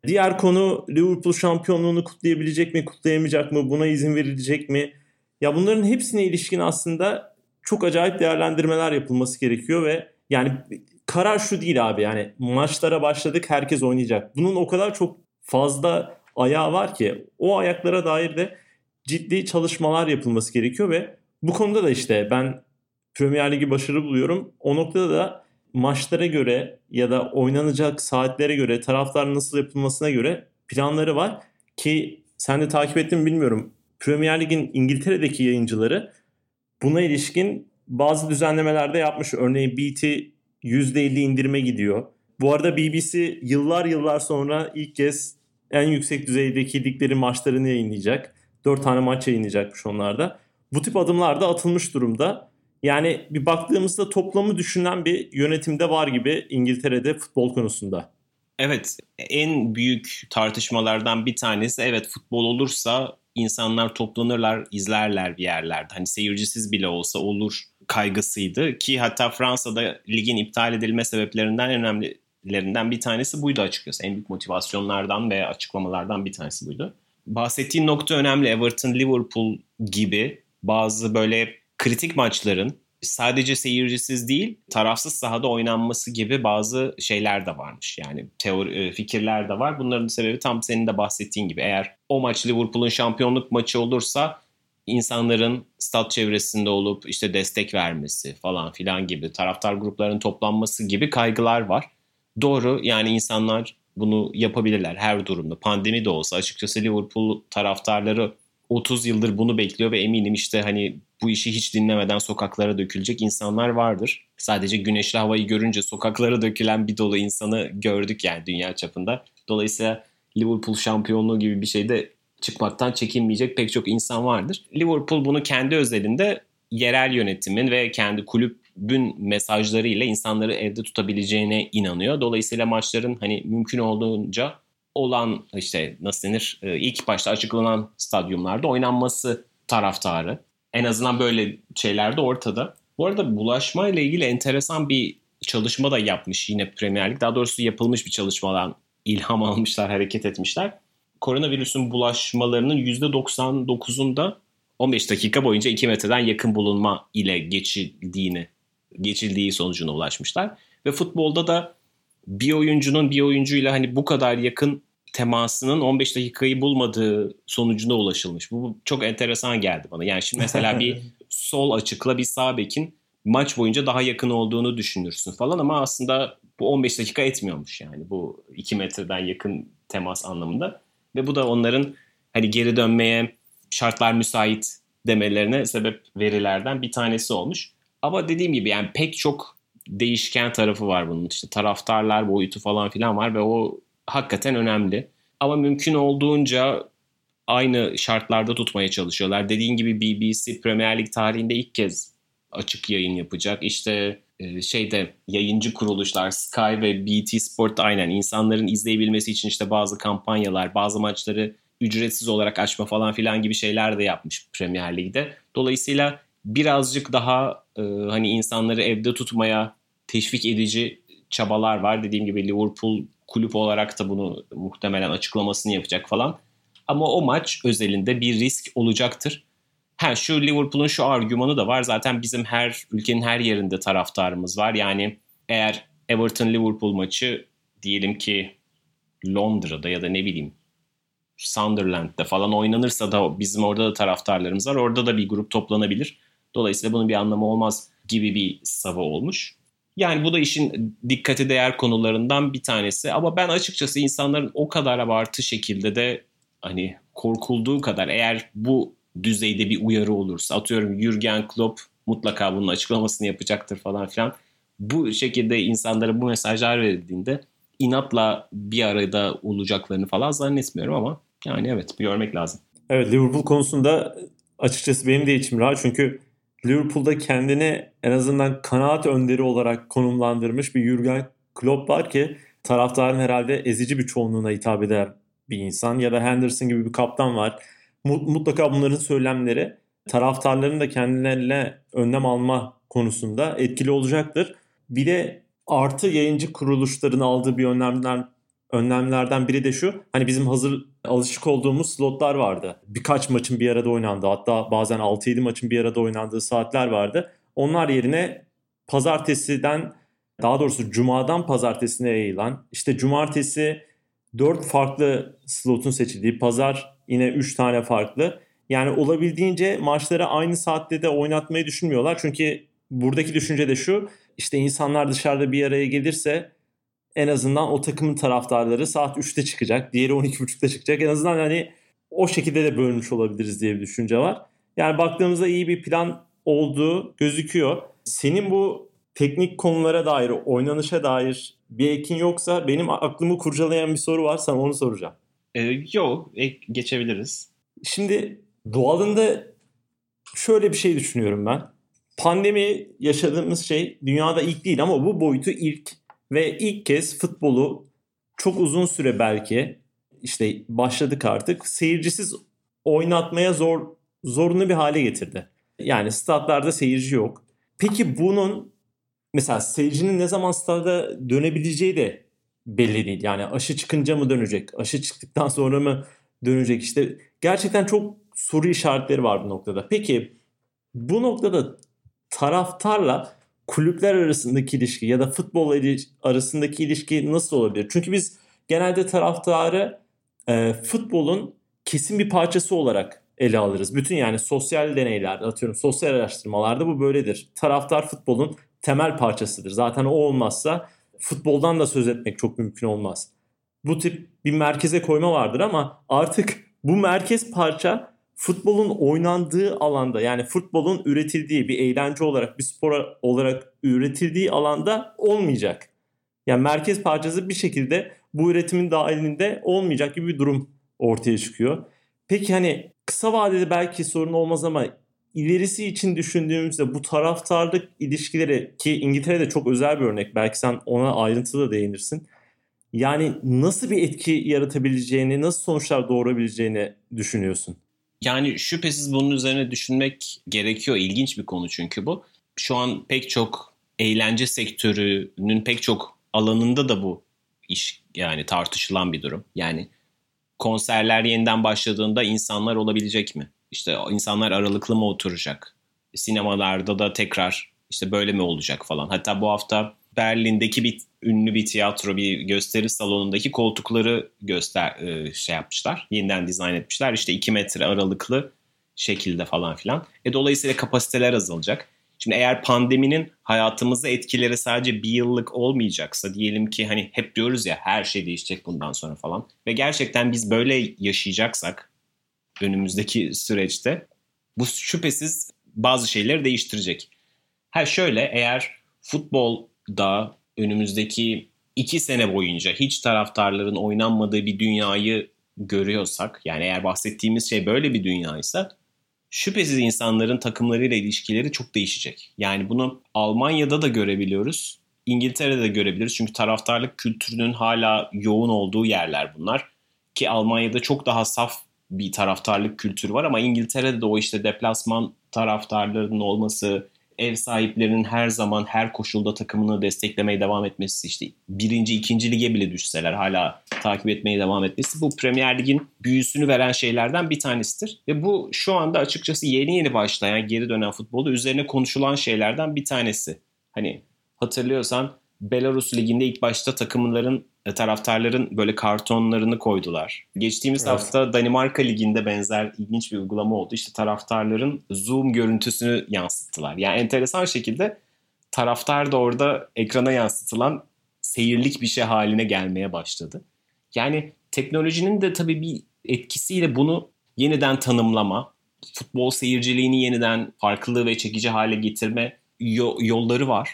Diğer konu Liverpool şampiyonluğunu kutlayabilecek mi, kutlayamayacak mı, buna izin verilecek mi? Ya bunların hepsine ilişkin aslında çok acayip değerlendirmeler yapılması gerekiyor ve yani karar şu değil abi yani maçlara başladık herkes oynayacak. Bunun o kadar çok fazla ayağı var ki o ayaklara dair de ciddi çalışmalar yapılması gerekiyor ve bu konuda da işte ben Premier Ligi başarılı buluyorum. O noktada da maçlara göre ya da oynanacak saatlere göre taraftar nasıl yapılmasına göre planları var ki sen de takip ettin mi bilmiyorum. Premier Lig'in İngiltere'deki yayıncıları buna ilişkin bazı düzenlemelerde yapmış. Örneğin BT %50 indirime gidiyor. Bu arada BBC yıllar yıllar sonra ilk kez en yüksek düzeydeki liglerin maçlarını yayınlayacak. 4 tane maç yayınlayacakmış onlarda. Bu tip adımlar da atılmış durumda. Yani bir baktığımızda toplamı düşünen bir yönetimde var gibi İngiltere'de futbol konusunda. Evet en büyük tartışmalardan bir tanesi evet futbol olursa insanlar toplanırlar izlerler bir yerlerde. Hani seyircisiz bile olsa olur kaygısıydı ki hatta Fransa'da ligin iptal edilme sebeplerinden en önemlilerinden bir tanesi buydu açıkçası. En büyük motivasyonlardan ve açıklamalardan bir tanesi buydu. Bahsettiğin nokta önemli. Everton, Liverpool gibi bazı böyle kritik maçların sadece seyircisiz değil tarafsız sahada oynanması gibi bazı şeyler de varmış. Yani teori, e, fikirler de var. Bunların sebebi tam senin de bahsettiğin gibi. Eğer o maç Liverpool'un şampiyonluk maçı olursa insanların stat çevresinde olup işte destek vermesi falan filan gibi taraftar gruplarının toplanması gibi kaygılar var. Doğru yani insanlar bunu yapabilirler her durumda. Pandemi de olsa açıkçası Liverpool taraftarları 30 yıldır bunu bekliyor ve eminim işte hani bu işi hiç dinlemeden sokaklara dökülecek insanlar vardır. Sadece güneşli havayı görünce sokaklara dökülen bir dolu insanı gördük yani dünya çapında. Dolayısıyla Liverpool şampiyonluğu gibi bir şeyde çıkmaktan çekinmeyecek pek çok insan vardır. Liverpool bunu kendi özelinde yerel yönetimin ve kendi kulübün mesajlarıyla insanları evde tutabileceğine inanıyor. Dolayısıyla maçların hani mümkün olduğunca olan işte nasıl denir e, ilk başta açıklanan stadyumlarda oynanması taraftarı. En azından böyle şeyler de ortada. Bu arada bulaşma ile ilgili enteresan bir çalışma da yapmış yine Premier Lig. Daha doğrusu yapılmış bir çalışmadan ilham almışlar, hareket etmişler. Koronavirüsün bulaşmalarının %99'unda 15 dakika boyunca 2 metreden yakın bulunma ile geçildiğini, geçildiği sonucuna ulaşmışlar. Ve futbolda da bir oyuncunun bir oyuncuyla hani bu kadar yakın temasının 15 dakikayı bulmadığı sonucuna ulaşılmış. Bu çok enteresan geldi bana. Yani şimdi mesela bir sol açıkla bir sağ bekin maç boyunca daha yakın olduğunu düşünürsün falan ama aslında bu 15 dakika etmiyormuş yani bu 2 metreden yakın temas anlamında. Ve bu da onların hani geri dönmeye şartlar müsait demelerine sebep verilerden bir tanesi olmuş. Ama dediğim gibi yani pek çok değişken tarafı var bunun. İşte taraftarlar boyutu falan filan var ve o hakikaten önemli. Ama mümkün olduğunca aynı şartlarda tutmaya çalışıyorlar. Dediğin gibi BBC Premier Lig tarihinde ilk kez açık yayın yapacak. İşte e, şeyde yayıncı kuruluşlar Sky ve BT Sport aynen insanların izleyebilmesi için işte bazı kampanyalar, bazı maçları ücretsiz olarak açma falan filan gibi şeyler de yapmış Premier Lig'de. Dolayısıyla birazcık daha e, hani insanları evde tutmaya teşvik edici çabalar var. Dediğim gibi Liverpool kulüp olarak da bunu muhtemelen açıklamasını yapacak falan. Ama o maç özelinde bir risk olacaktır. Ha şu Liverpool'un şu argümanı da var. Zaten bizim her ülkenin her yerinde taraftarımız var. Yani eğer Everton Liverpool maçı diyelim ki Londra'da ya da ne bileyim Sunderland'de falan oynanırsa da bizim orada da taraftarlarımız var. Orada da bir grup toplanabilir. Dolayısıyla bunun bir anlamı olmaz gibi bir sava olmuş. Yani bu da işin dikkate değer konularından bir tanesi. Ama ben açıkçası insanların o kadar abartı şekilde de hani korkulduğu kadar eğer bu düzeyde bir uyarı olursa atıyorum Jürgen Klopp mutlaka bunun açıklamasını yapacaktır falan filan. Bu şekilde insanlara bu mesajlar verildiğinde inatla bir arada olacaklarını falan zannetmiyorum ama yani evet görmek lazım. Evet Liverpool konusunda açıkçası benim de içim rahat çünkü Liverpool'da kendini en azından kanaat önderi olarak konumlandırmış bir Jurgen Klopp var ki taraftarın herhalde ezici bir çoğunluğuna hitap eder bir insan ya da Henderson gibi bir kaptan var. Mutlaka bunların söylemleri taraftarların da kendilerine önlem alma konusunda etkili olacaktır. Bir de artı yayıncı kuruluşların aldığı bir önlemden önlemlerden biri de şu. Hani bizim hazır alışık olduğumuz slotlar vardı. Birkaç maçın bir arada oynandığı hatta bazen 6-7 maçın bir arada oynandığı saatler vardı. Onlar yerine pazartesiden daha doğrusu cumadan pazartesine yayılan işte cumartesi 4 farklı slotun seçildiği pazar yine 3 tane farklı. Yani olabildiğince maçları aynı saatte de oynatmayı düşünmüyorlar. Çünkü buradaki düşünce de şu işte insanlar dışarıda bir araya gelirse en azından o takımın taraftarları saat 3'te çıkacak. Diğeri 12.30'da çıkacak. En azından hani o şekilde de bölmüş olabiliriz diye bir düşünce var. Yani baktığımızda iyi bir plan olduğu gözüküyor. Senin bu teknik konulara dair, oynanışa dair bir ekin yoksa benim aklımı kurcalayan bir soru var. Sana onu soracağım. Ee, yok, geçebiliriz. Şimdi doğalında şöyle bir şey düşünüyorum ben. Pandemi yaşadığımız şey dünyada ilk değil ama bu boyutu ilk ve ilk kez futbolu çok uzun süre belki işte başladık artık seyircisiz oynatmaya zor zorunlu bir hale getirdi. Yani statlarda seyirci yok. Peki bunun mesela seyircinin ne zaman stada dönebileceği de belli değil. Yani aşı çıkınca mı dönecek? Aşı çıktıktan sonra mı dönecek? İşte gerçekten çok soru işaretleri var bu noktada. Peki bu noktada taraftarla kulüpler arasındaki ilişki ya da futbol arasındaki ilişki nasıl olabilir? Çünkü biz genelde taraftarı e, futbolun kesin bir parçası olarak ele alırız. Bütün yani sosyal deneyler, atıyorum sosyal araştırmalarda bu böyledir. Taraftar futbolun temel parçasıdır. Zaten o olmazsa futboldan da söz etmek çok mümkün olmaz. Bu tip bir merkeze koyma vardır ama artık bu merkez parça futbolun oynandığı alanda yani futbolun üretildiği bir eğlence olarak bir spor olarak üretildiği alanda olmayacak. Yani merkez parçası bir şekilde bu üretimin dahilinde olmayacak gibi bir durum ortaya çıkıyor. Peki hani kısa vadede belki sorun olmaz ama ilerisi için düşündüğümüzde bu taraftarlık ilişkileri ki İngiltere'de çok özel bir örnek belki sen ona ayrıntılı değinirsin. Yani nasıl bir etki yaratabileceğini, nasıl sonuçlar doğurabileceğini düşünüyorsun? Yani şüphesiz bunun üzerine düşünmek gerekiyor. İlginç bir konu çünkü bu. Şu an pek çok eğlence sektörünün pek çok alanında da bu iş yani tartışılan bir durum. Yani konserler yeniden başladığında insanlar olabilecek mi? İşte insanlar aralıklı mı oturacak? Sinemalarda da tekrar işte böyle mi olacak falan. Hatta bu hafta Berlin'deki bir ünlü bir tiyatro, bir gösteri salonundaki koltukları göster e, şey yapmışlar. Yeniden dizayn etmişler. İşte 2 metre aralıklı şekilde falan filan. E dolayısıyla kapasiteler azalacak. Şimdi eğer pandeminin hayatımızı etkileri sadece bir yıllık olmayacaksa diyelim ki hani hep diyoruz ya her şey değişecek bundan sonra falan ve gerçekten biz böyle yaşayacaksak önümüzdeki süreçte bu şüphesiz bazı şeyleri değiştirecek. Ha şöyle eğer futbolda önümüzdeki iki sene boyunca hiç taraftarların oynanmadığı bir dünyayı görüyorsak yani eğer bahsettiğimiz şey böyle bir dünyaysa şüphesiz insanların takımlarıyla ilişkileri çok değişecek. Yani bunu Almanya'da da görebiliyoruz. İngiltere'de de görebiliriz. Çünkü taraftarlık kültürünün hala yoğun olduğu yerler bunlar. Ki Almanya'da çok daha saf bir taraftarlık kültürü var ama İngiltere'de de o işte deplasman taraftarlarının olması, ev sahiplerinin her zaman her koşulda takımını desteklemeye devam etmesi işte birinci ikinci lige bile düşseler hala takip etmeye devam etmesi bu Premier Lig'in büyüsünü veren şeylerden bir tanesidir. Ve bu şu anda açıkçası yeni yeni başlayan geri dönen futbolda üzerine konuşulan şeylerden bir tanesi. Hani hatırlıyorsan Belarus Ligi'nde ilk başta takımların taraftarların böyle kartonlarını koydular. Geçtiğimiz evet. hafta Danimarka Ligi'nde benzer ilginç bir uygulama oldu. İşte taraftarların Zoom görüntüsünü yansıttılar. Yani enteresan şekilde taraftar da orada ekrana yansıtılan seyirlik bir şey haline gelmeye başladı. Yani teknolojinin de tabii bir etkisiyle bunu yeniden tanımlama, futbol seyirciliğini yeniden farklı ve çekici hale getirme yolları var.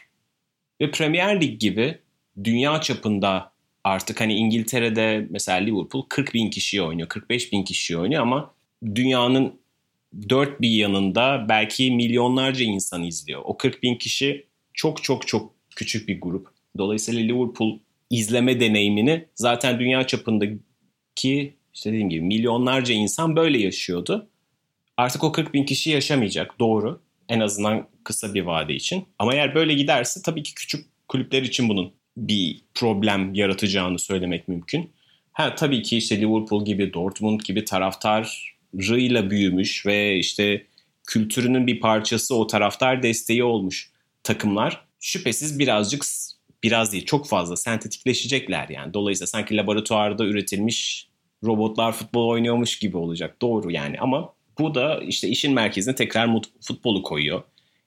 Ve Premier Lig gibi dünya çapında artık hani İngiltere'de mesela Liverpool 40 bin kişiye oynuyor, 45 bin kişiye oynuyor ama dünyanın dört bir yanında belki milyonlarca insan izliyor. O 40 bin kişi çok çok çok küçük bir grup. Dolayısıyla Liverpool izleme deneyimini zaten dünya çapındaki işte dediğim gibi milyonlarca insan böyle yaşıyordu. Artık o 40 bin kişi yaşamayacak doğru en azından kısa bir vade için. Ama eğer böyle giderse tabii ki küçük kulüpler için bunun bir problem yaratacağını söylemek mümkün. Ha tabii ki işte Liverpool gibi, Dortmund gibi taraftarıyla büyümüş ve işte kültürünün bir parçası o taraftar desteği olmuş takımlar şüphesiz birazcık biraz değil çok fazla sentetikleşecekler yani. Dolayısıyla sanki laboratuvarda üretilmiş robotlar futbol oynuyormuş gibi olacak. Doğru yani ama bu da işte işin merkezine tekrar futbolu koyuyor.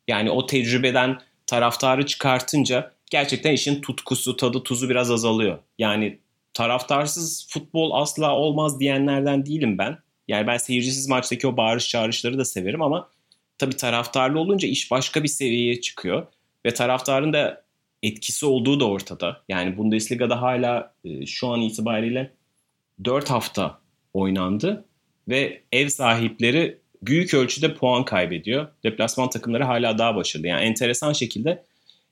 Yani o tecrübeden taraftarı çıkartınca gerçekten işin tutkusu, tadı, tuzu biraz azalıyor. Yani taraftarsız futbol asla olmaz diyenlerden değilim ben. Yani ben seyircisiz maçtaki o bağırış çağrışları da severim ama tabii taraftarlı olunca iş başka bir seviyeye çıkıyor. Ve taraftarın da etkisi olduğu da ortada. Yani Bundesliga'da hala e, şu an itibariyle 4 hafta oynandı ve ev sahipleri büyük ölçüde puan kaybediyor. Deplasman takımları hala daha başarılı. Yani enteresan şekilde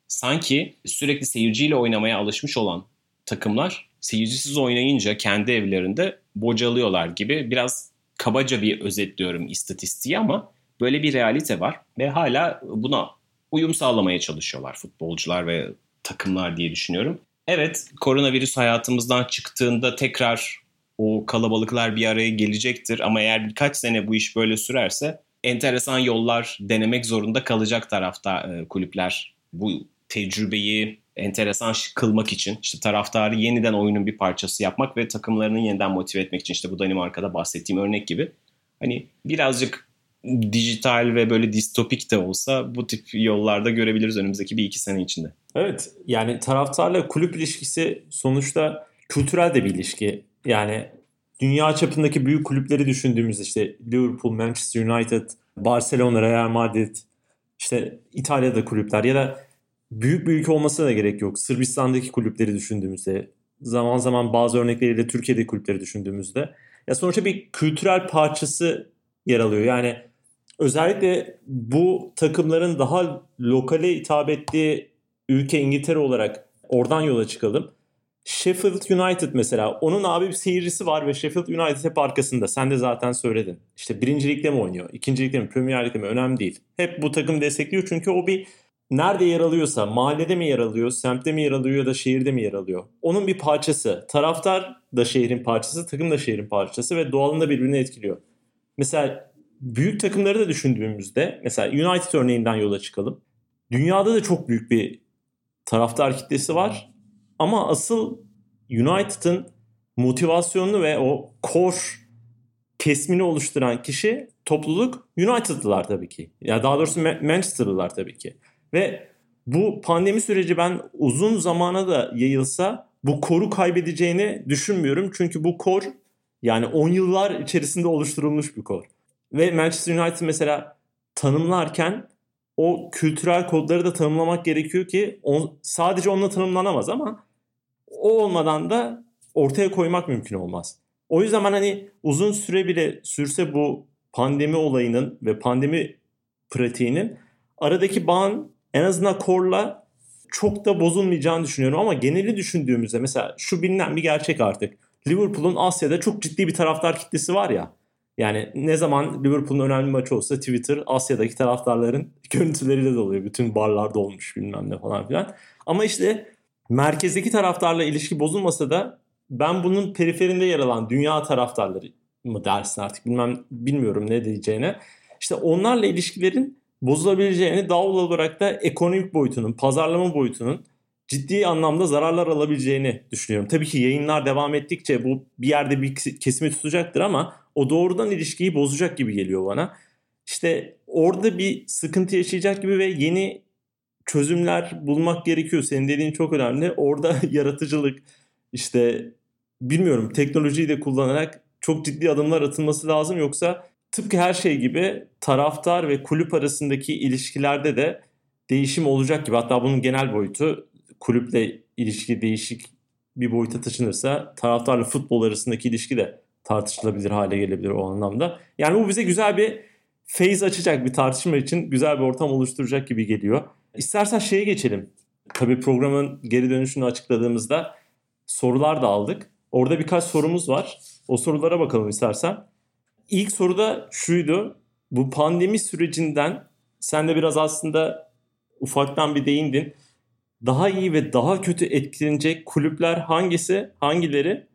sanki sürekli seyirciyle oynamaya alışmış olan takımlar seyircisiz oynayınca kendi evlerinde bocalıyorlar gibi biraz kabaca bir özetliyorum istatistiği ama böyle bir realite var ve hala buna uyum sağlamaya çalışıyorlar futbolcular ve takımlar diye düşünüyorum. Evet koronavirüs hayatımızdan çıktığında tekrar o kalabalıklar bir araya gelecektir ama eğer birkaç sene bu iş böyle sürerse enteresan yollar denemek zorunda kalacak tarafta e, kulüpler. Bu tecrübeyi enteresan kılmak için işte taraftarı yeniden oyunun bir parçası yapmak ve takımlarını yeniden motive etmek için işte bu Danimarka'da bahsettiğim örnek gibi. Hani birazcık dijital ve böyle distopik de olsa bu tip yollarda görebiliriz önümüzdeki bir iki sene içinde. Evet yani taraftarla kulüp ilişkisi sonuçta kültürel de bir ilişki. Yani dünya çapındaki büyük kulüpleri düşündüğümüzde işte Liverpool, Manchester United, Barcelona, Real Madrid, işte İtalya'da kulüpler ya da büyük bir ülke olmasına da gerek yok. Sırbistan'daki kulüpleri düşündüğümüzde, zaman zaman bazı örnekleriyle Türkiye'deki kulüpleri düşündüğümüzde ya sonuçta bir kültürel parçası yer alıyor. Yani özellikle bu takımların daha lokale hitap ettiği ülke İngiltere olarak oradan yola çıkalım. Sheffield United mesela onun abi bir seyircisi var ve Sheffield United hep arkasında. Sen de zaten söyledin. İşte birinci ligde mi oynuyor? ikinci ligde mi? Premier ligde mi? Önemli değil. Hep bu takım destekliyor çünkü o bir nerede yer alıyorsa mahallede mi yer alıyor, semtte mi yer alıyor ya da şehirde mi yer alıyor? Onun bir parçası. Taraftar da şehrin parçası, takım da şehrin parçası ve doğalında birbirini etkiliyor. Mesela büyük takımları da düşündüğümüzde mesela United örneğinden yola çıkalım. Dünyada da çok büyük bir taraftar kitlesi var. Ama asıl United'ın motivasyonunu ve o core kesmini oluşturan kişi topluluk United'lılar tabii ki. Ya daha doğrusu Manchester'lılar tabii ki. Ve bu pandemi süreci ben uzun zamana da yayılsa bu koru kaybedeceğini düşünmüyorum. Çünkü bu kor yani 10 yıllar içerisinde oluşturulmuş bir kor. Ve Manchester United mesela tanımlarken o kültürel kodları da tanımlamak gerekiyor ki on, sadece onunla tanımlanamaz ama o olmadan da ortaya koymak mümkün olmaz. O yüzden ben hani uzun süre bile sürse bu pandemi olayının ve pandemi pratiğinin aradaki bağın en azından korla çok da bozulmayacağını düşünüyorum ama geneli düşündüğümüzde mesela şu bilinen bir gerçek artık. Liverpool'un Asya'da çok ciddi bir taraftar kitlesi var ya. Yani ne zaman Liverpool'un önemli maçı olsa Twitter Asya'daki taraftarların görüntüleriyle doluyor. Bütün barlarda olmuş bilmem ne falan filan. Ama işte merkezdeki taraftarla ilişki bozulmasa da ben bunun periferinde yer alan dünya taraftarları mı dersin artık bilmem bilmiyorum ne diyeceğine. İşte onlarla ilişkilerin bozulabileceğini doğal olarak da ekonomik boyutunun, pazarlama boyutunun ciddi anlamda zararlar alabileceğini düşünüyorum. Tabii ki yayınlar devam ettikçe bu bir yerde bir kesimi tutacaktır ama o doğrudan ilişkiyi bozacak gibi geliyor bana. İşte orada bir sıkıntı yaşayacak gibi ve yeni çözümler bulmak gerekiyor. Senin dediğin çok önemli. Orada yaratıcılık işte bilmiyorum teknolojiyi de kullanarak çok ciddi adımlar atılması lazım. Yoksa tıpkı her şey gibi taraftar ve kulüp arasındaki ilişkilerde de değişim olacak gibi. Hatta bunun genel boyutu kulüple ilişki değişik bir boyuta taşınırsa taraftarla futbol arasındaki ilişki de tartışılabilir hale gelebilir o anlamda. Yani bu bize güzel bir phase açacak bir tartışma için güzel bir ortam oluşturacak gibi geliyor. İstersen şeye geçelim. Tabii programın geri dönüşünü açıkladığımızda sorular da aldık. Orada birkaç sorumuz var. O sorulara bakalım istersen. İlk soruda şuydu. Bu pandemi sürecinden sen de biraz aslında ufaktan bir değindin. daha iyi ve daha kötü etkilenecek kulüpler hangisi, hangileri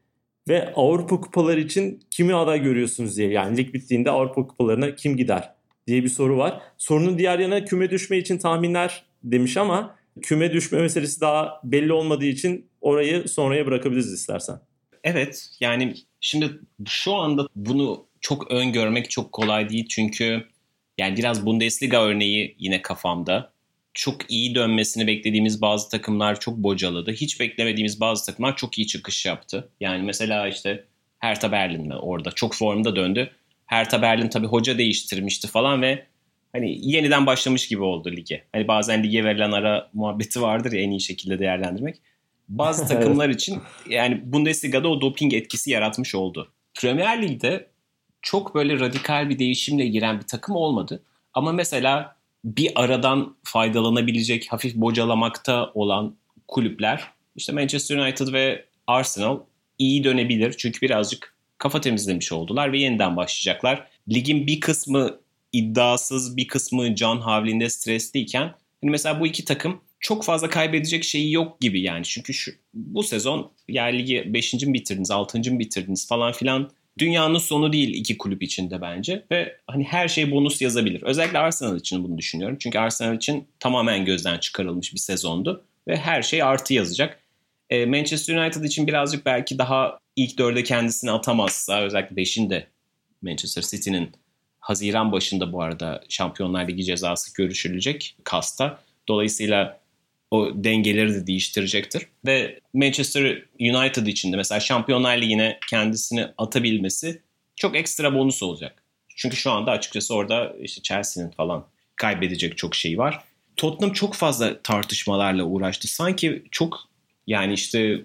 ve Avrupa kupaları için kimi aday görüyorsunuz diye. Yani lig bittiğinde Avrupa kupalarına kim gider diye bir soru var. Sorunun diğer yana küme düşme için tahminler demiş ama küme düşme meselesi daha belli olmadığı için orayı sonraya bırakabiliriz istersen. Evet yani şimdi şu anda bunu çok öngörmek çok kolay değil çünkü yani biraz Bundesliga örneği yine kafamda. Çok iyi dönmesini beklediğimiz bazı takımlar çok bocaladı. Hiç beklemediğimiz bazı takımlar çok iyi çıkış yaptı. Yani mesela işte Hertha Berlin orada çok formda döndü. Hertha Berlin tabii hoca değiştirmişti falan ve hani yeniden başlamış gibi oldu lige. Hani bazen lige verilen ara muhabbeti vardır ya en iyi şekilde değerlendirmek. Bazı takımlar için yani Bundesliga'da o doping etkisi yaratmış oldu. Premier Lig'de çok böyle radikal bir değişimle giren bir takım olmadı. Ama mesela bir aradan faydalanabilecek, hafif bocalamakta olan kulüpler işte Manchester United ve Arsenal iyi dönebilir. Çünkü birazcık kafa temizlemiş oldular ve yeniden başlayacaklar. Ligin bir kısmı iddiasız, bir kısmı can havlinde stresliyken hani mesela bu iki takım çok fazla kaybedecek şeyi yok gibi yani. Çünkü şu, bu sezon yani ligi 5. mi bitirdiniz, 6. mı bitirdiniz falan filan dünyanın sonu değil iki kulüp içinde bence ve hani her şey bonus yazabilir. Özellikle Arsenal için bunu düşünüyorum. Çünkü Arsenal için tamamen gözden çıkarılmış bir sezondu ve her şey artı yazacak. E, Manchester United için birazcık belki daha ilk dörde kendisini atamazsa özellikle beşinde Manchester City'nin Haziran başında bu arada Şampiyonlar Ligi cezası görüşülecek kasta. Dolayısıyla o dengeleri de değiştirecektir. Ve Manchester United için de mesela Şampiyonlar Ligi'ne kendisini atabilmesi çok ekstra bonus olacak. Çünkü şu anda açıkçası orada işte Chelsea'nin falan kaybedecek çok şey var. Tottenham çok fazla tartışmalarla uğraştı. Sanki çok yani işte e,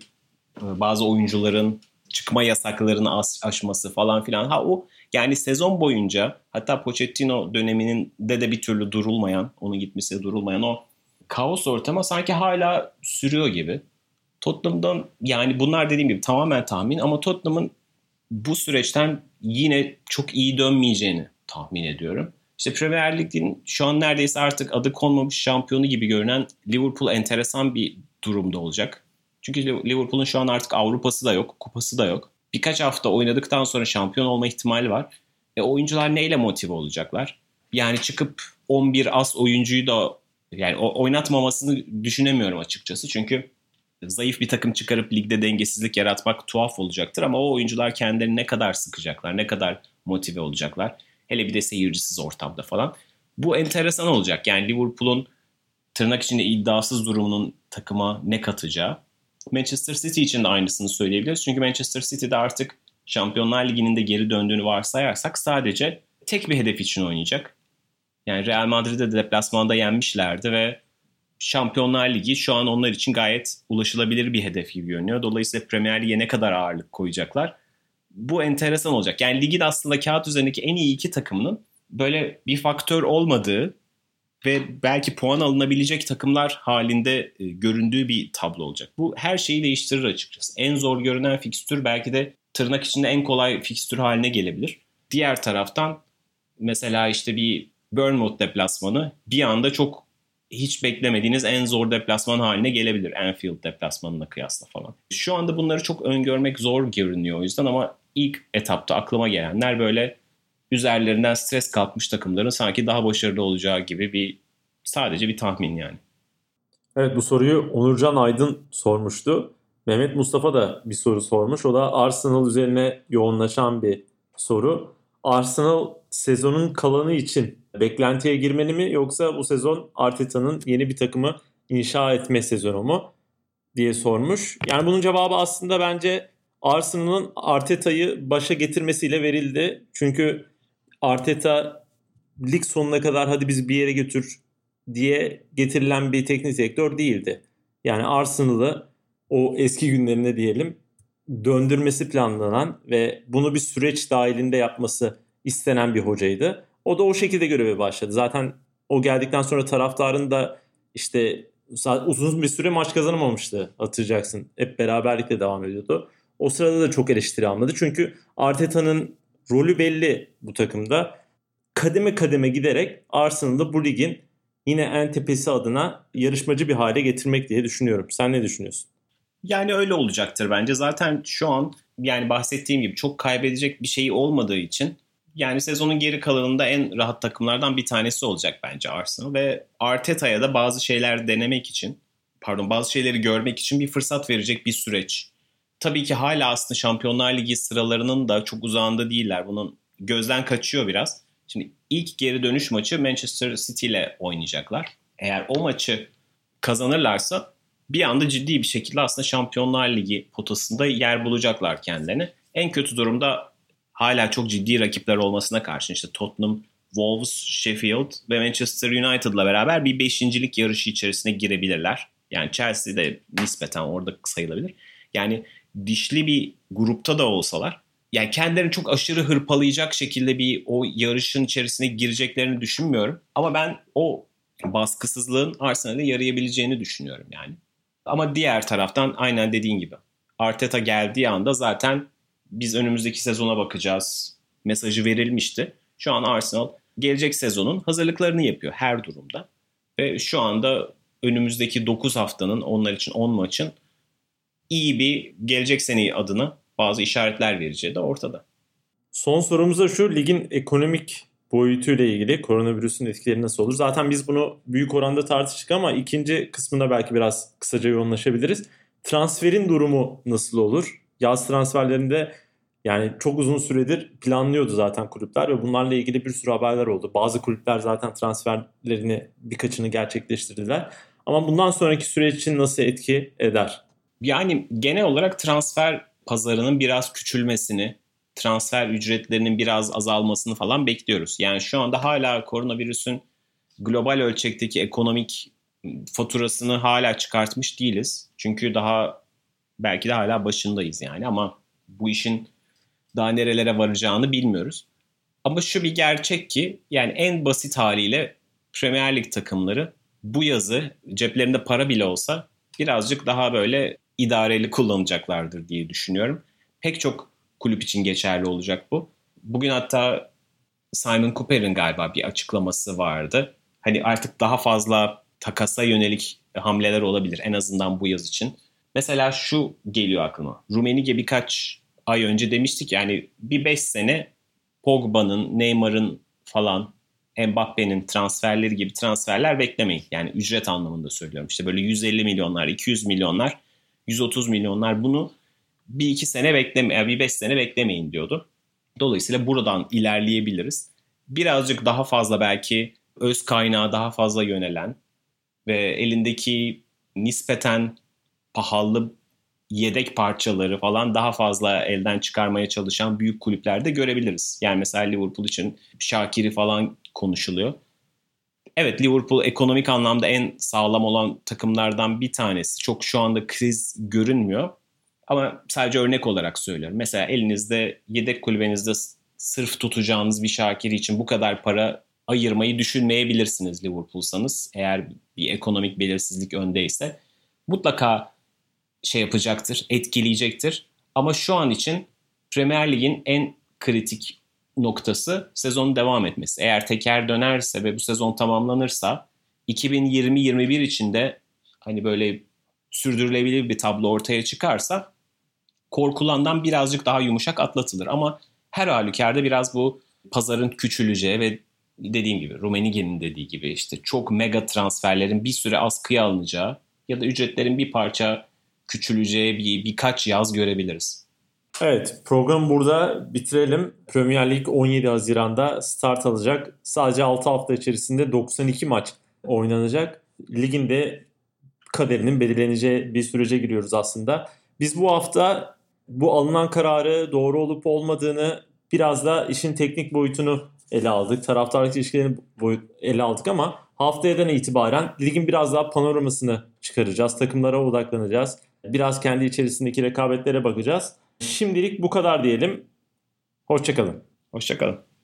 bazı oyuncuların çıkma yasaklarını aşması falan filan. Ha o yani sezon boyunca hatta Pochettino döneminin de de bir türlü durulmayan, onun gitmesi durulmayan o kaos ortamı sanki hala sürüyor gibi. Tottenham'dan yani bunlar dediğim gibi tamamen tahmin ama Tottenham'ın bu süreçten yine çok iyi dönmeyeceğini tahmin ediyorum. İşte Premier Lig'in şu an neredeyse artık adı konmamış şampiyonu gibi görünen Liverpool enteresan bir durumda olacak. Çünkü Liverpool'un şu an artık Avrupa'sı da yok, kupası da yok. Birkaç hafta oynadıktan sonra şampiyon olma ihtimali var. E oyuncular neyle motive olacaklar? Yani çıkıp 11 as oyuncuyu da yani oynatmamasını düşünemiyorum açıkçası. Çünkü zayıf bir takım çıkarıp ligde dengesizlik yaratmak tuhaf olacaktır ama o oyuncular kendilerini ne kadar sıkacaklar, ne kadar motive olacaklar. Hele bir de seyircisiz ortamda falan. Bu enteresan olacak. Yani Liverpool'un tırnak içinde iddiasız durumunun takıma ne katacağı. Manchester City için de aynısını söyleyebiliriz. Çünkü Manchester City'de artık Şampiyonlar Ligi'nin de geri döndüğünü varsayarsak sadece tek bir hedef için oynayacak. Yani Real Madrid'de de deplasmanda yenmişlerdi ve Şampiyonlar Ligi şu an onlar için gayet ulaşılabilir bir hedef gibi görünüyor. Dolayısıyla Premier Lig'e ne kadar ağırlık koyacaklar? Bu enteresan olacak. Yani ligin aslında kağıt üzerindeki en iyi iki takımının böyle bir faktör olmadığı ve belki puan alınabilecek takımlar halinde e, göründüğü bir tablo olacak. Bu her şeyi değiştirir açıkçası. En zor görünen fikstür belki de tırnak içinde en kolay fikstür haline gelebilir. Diğer taraftan mesela işte bir Bournemouth deplasmanı bir anda çok hiç beklemediğiniz en zor deplasman haline gelebilir. Anfield deplasmanına kıyasla falan. Şu anda bunları çok öngörmek zor görünüyor o yüzden ama ilk etapta aklıma gelenler böyle üzerlerinden stres kalkmış takımların sanki daha başarılı olacağı gibi bir sadece bir tahmin yani. Evet bu soruyu Onurcan Aydın sormuştu. Mehmet Mustafa da bir soru sormuş. O da Arsenal üzerine yoğunlaşan bir soru. Arsenal sezonun kalanı için beklentiye girmeli mi yoksa bu sezon Arteta'nın yeni bir takımı inşa etme sezonu mu diye sormuş. Yani bunun cevabı aslında bence Arsenal'ın Arteta'yı başa getirmesiyle verildi. Çünkü Arteta lig sonuna kadar hadi bizi bir yere götür diye getirilen bir teknik direktör değildi. Yani Arsenal'ı o eski günlerine diyelim döndürmesi planlanan ve bunu bir süreç dahilinde yapması istenen bir hocaydı. O da o şekilde göreve başladı. Zaten o geldikten sonra taraftarın da işte uzun bir süre maç kazanamamıştı hatırlayacaksın. Hep beraberlikle devam ediyordu. O sırada da çok eleştiri almadı. Çünkü Arteta'nın rolü belli bu takımda. Kademe kademe giderek Arsenal'ı bu ligin yine en tepesi adına yarışmacı bir hale getirmek diye düşünüyorum. Sen ne düşünüyorsun? Yani öyle olacaktır bence. Zaten şu an yani bahsettiğim gibi çok kaybedecek bir şey olmadığı için yani sezonun geri kalanında en rahat takımlardan bir tanesi olacak bence Arsenal ve Arteta'ya da bazı şeyler denemek için pardon bazı şeyleri görmek için bir fırsat verecek bir süreç. Tabii ki hala aslında Şampiyonlar Ligi sıralarının da çok uzağında değiller. Bunun gözden kaçıyor biraz. Şimdi ilk geri dönüş maçı Manchester City ile oynayacaklar. Eğer o maçı kazanırlarsa bir anda ciddi bir şekilde aslında Şampiyonlar Ligi potasında yer bulacaklar kendilerini. En kötü durumda hala çok ciddi rakipler olmasına karşın işte Tottenham, Wolves, Sheffield ve Manchester United'la beraber bir beşincilik yarışı içerisine girebilirler. Yani Chelsea de nispeten orada sayılabilir. Yani dişli bir grupta da olsalar yani kendilerini çok aşırı hırpalayacak şekilde bir o yarışın içerisine gireceklerini düşünmüyorum. Ama ben o baskısızlığın Arsenal'e yarayabileceğini düşünüyorum yani. Ama diğer taraftan aynen dediğin gibi Arteta geldiği anda zaten biz önümüzdeki sezona bakacağız mesajı verilmişti. Şu an Arsenal gelecek sezonun hazırlıklarını yapıyor her durumda. Ve şu anda önümüzdeki 9 haftanın onlar için 10 maçın iyi bir gelecek seneyi adına bazı işaretler vereceği de ortada. Son sorumuz da şu ligin ekonomik boyutuyla ilgili koronavirüsün etkileri nasıl olur? Zaten biz bunu büyük oranda tartıştık ama ikinci kısmında belki biraz kısaca yoğunlaşabiliriz. Transferin durumu nasıl olur? Yaz transferlerinde yani çok uzun süredir planlıyordu zaten kulüpler ve bunlarla ilgili bir sürü haberler oldu. Bazı kulüpler zaten transferlerini birkaçını gerçekleştirdiler. Ama bundan sonraki süreç için nasıl etki eder? Yani genel olarak transfer pazarının biraz küçülmesini, transfer ücretlerinin biraz azalmasını falan bekliyoruz. Yani şu anda hala koronavirüsün global ölçekteki ekonomik faturasını hala çıkartmış değiliz. Çünkü daha belki de hala başındayız yani ama bu işin daha nerelere varacağını bilmiyoruz. Ama şu bir gerçek ki yani en basit haliyle Premier Lig takımları bu yazı ceplerinde para bile olsa birazcık daha böyle idareli kullanacaklardır diye düşünüyorum. Pek çok kulüp için geçerli olacak bu. Bugün hatta Simon Cooper'ın galiba bir açıklaması vardı. Hani artık daha fazla takasa yönelik hamleler olabilir en azından bu yaz için. Mesela şu geliyor aklıma. Rumenige birkaç ay önce demiştik yani bir 5 sene Pogba'nın, Neymar'ın falan Mbappe'nin transferleri gibi transferler beklemeyin. Yani ücret anlamında söylüyorum. İşte böyle 150 milyonlar, 200 milyonlar, 130 milyonlar bunu bir iki sene bekleme, bir beş sene beklemeyin diyordu. Dolayısıyla buradan ilerleyebiliriz. Birazcık daha fazla belki öz kaynağı daha fazla yönelen ve elindeki nispeten pahalı yedek parçaları falan daha fazla elden çıkarmaya çalışan büyük kulüplerde görebiliriz. Yani mesela Liverpool için Şakir'i falan konuşuluyor. Evet Liverpool ekonomik anlamda en sağlam olan takımlardan bir tanesi. Çok şu anda kriz görünmüyor. Ama sadece örnek olarak söylüyorum. Mesela elinizde yedek kulübenizde sırf tutacağınız bir Şakir için bu kadar para ayırmayı düşünmeyebilirsiniz Liverpool'sanız. Eğer bir ekonomik belirsizlik öndeyse. Mutlaka şey yapacaktır, etkileyecektir. Ama şu an için Premier Lig'in en kritik noktası sezonun devam etmesi. Eğer teker dönerse ve bu sezon tamamlanırsa 2020-21 içinde hani böyle sürdürülebilir bir tablo ortaya çıkarsa korkulandan birazcık daha yumuşak atlatılır. Ama her halükarda biraz bu pazarın küçüleceği ve dediğim gibi Rumenige'nin dediği gibi işte çok mega transferlerin bir süre askıya alınacağı ya da ücretlerin bir parça küçüleceği bir birkaç yaz görebiliriz. Evet program burada bitirelim. Premier Lig 17 Haziran'da start alacak. Sadece 6 hafta içerisinde 92 maç oynanacak. Ligin de kaderinin belirleneceği bir sürece giriyoruz aslında. Biz bu hafta bu alınan kararı doğru olup olmadığını biraz da işin teknik boyutunu ele aldık. Taraftarlık ilişkilerini ele aldık ama haftayadan itibaren ligin biraz daha panoramasını çıkaracağız. Takımlara odaklanacağız. Biraz kendi içerisindeki rekabetlere bakacağız. Şimdilik bu kadar diyelim. Hoşçakalın. Hoşçakalın.